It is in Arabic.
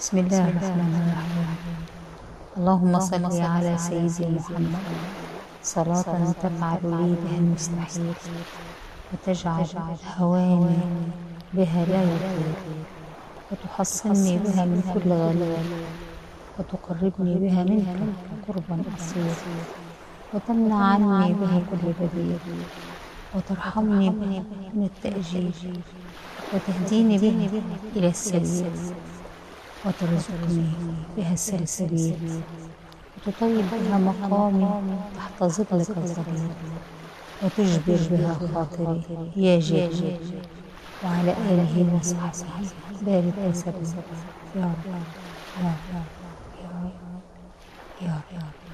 بسم الله الرحمن الرحيم. اللهم صل على سيدي محمد. صلاة تفعل لي بها المستحيل وتجعل هواني بها لا يطير. وتحصني بها من كل غليل وتقربني بها منك قربا أصيل وتمنع عني بها كل بديل. وترحمني بها من التأجيل وتهديني بها إلى السبيل وترزقني بها السلسبيل وتطيب بها مقامي تحت ظلك الظليل وتجبر بها خاطري. يا جليل وعلى آله وصحبه. بارك وسلم يا رب. يا رب. يا رب. يا رب.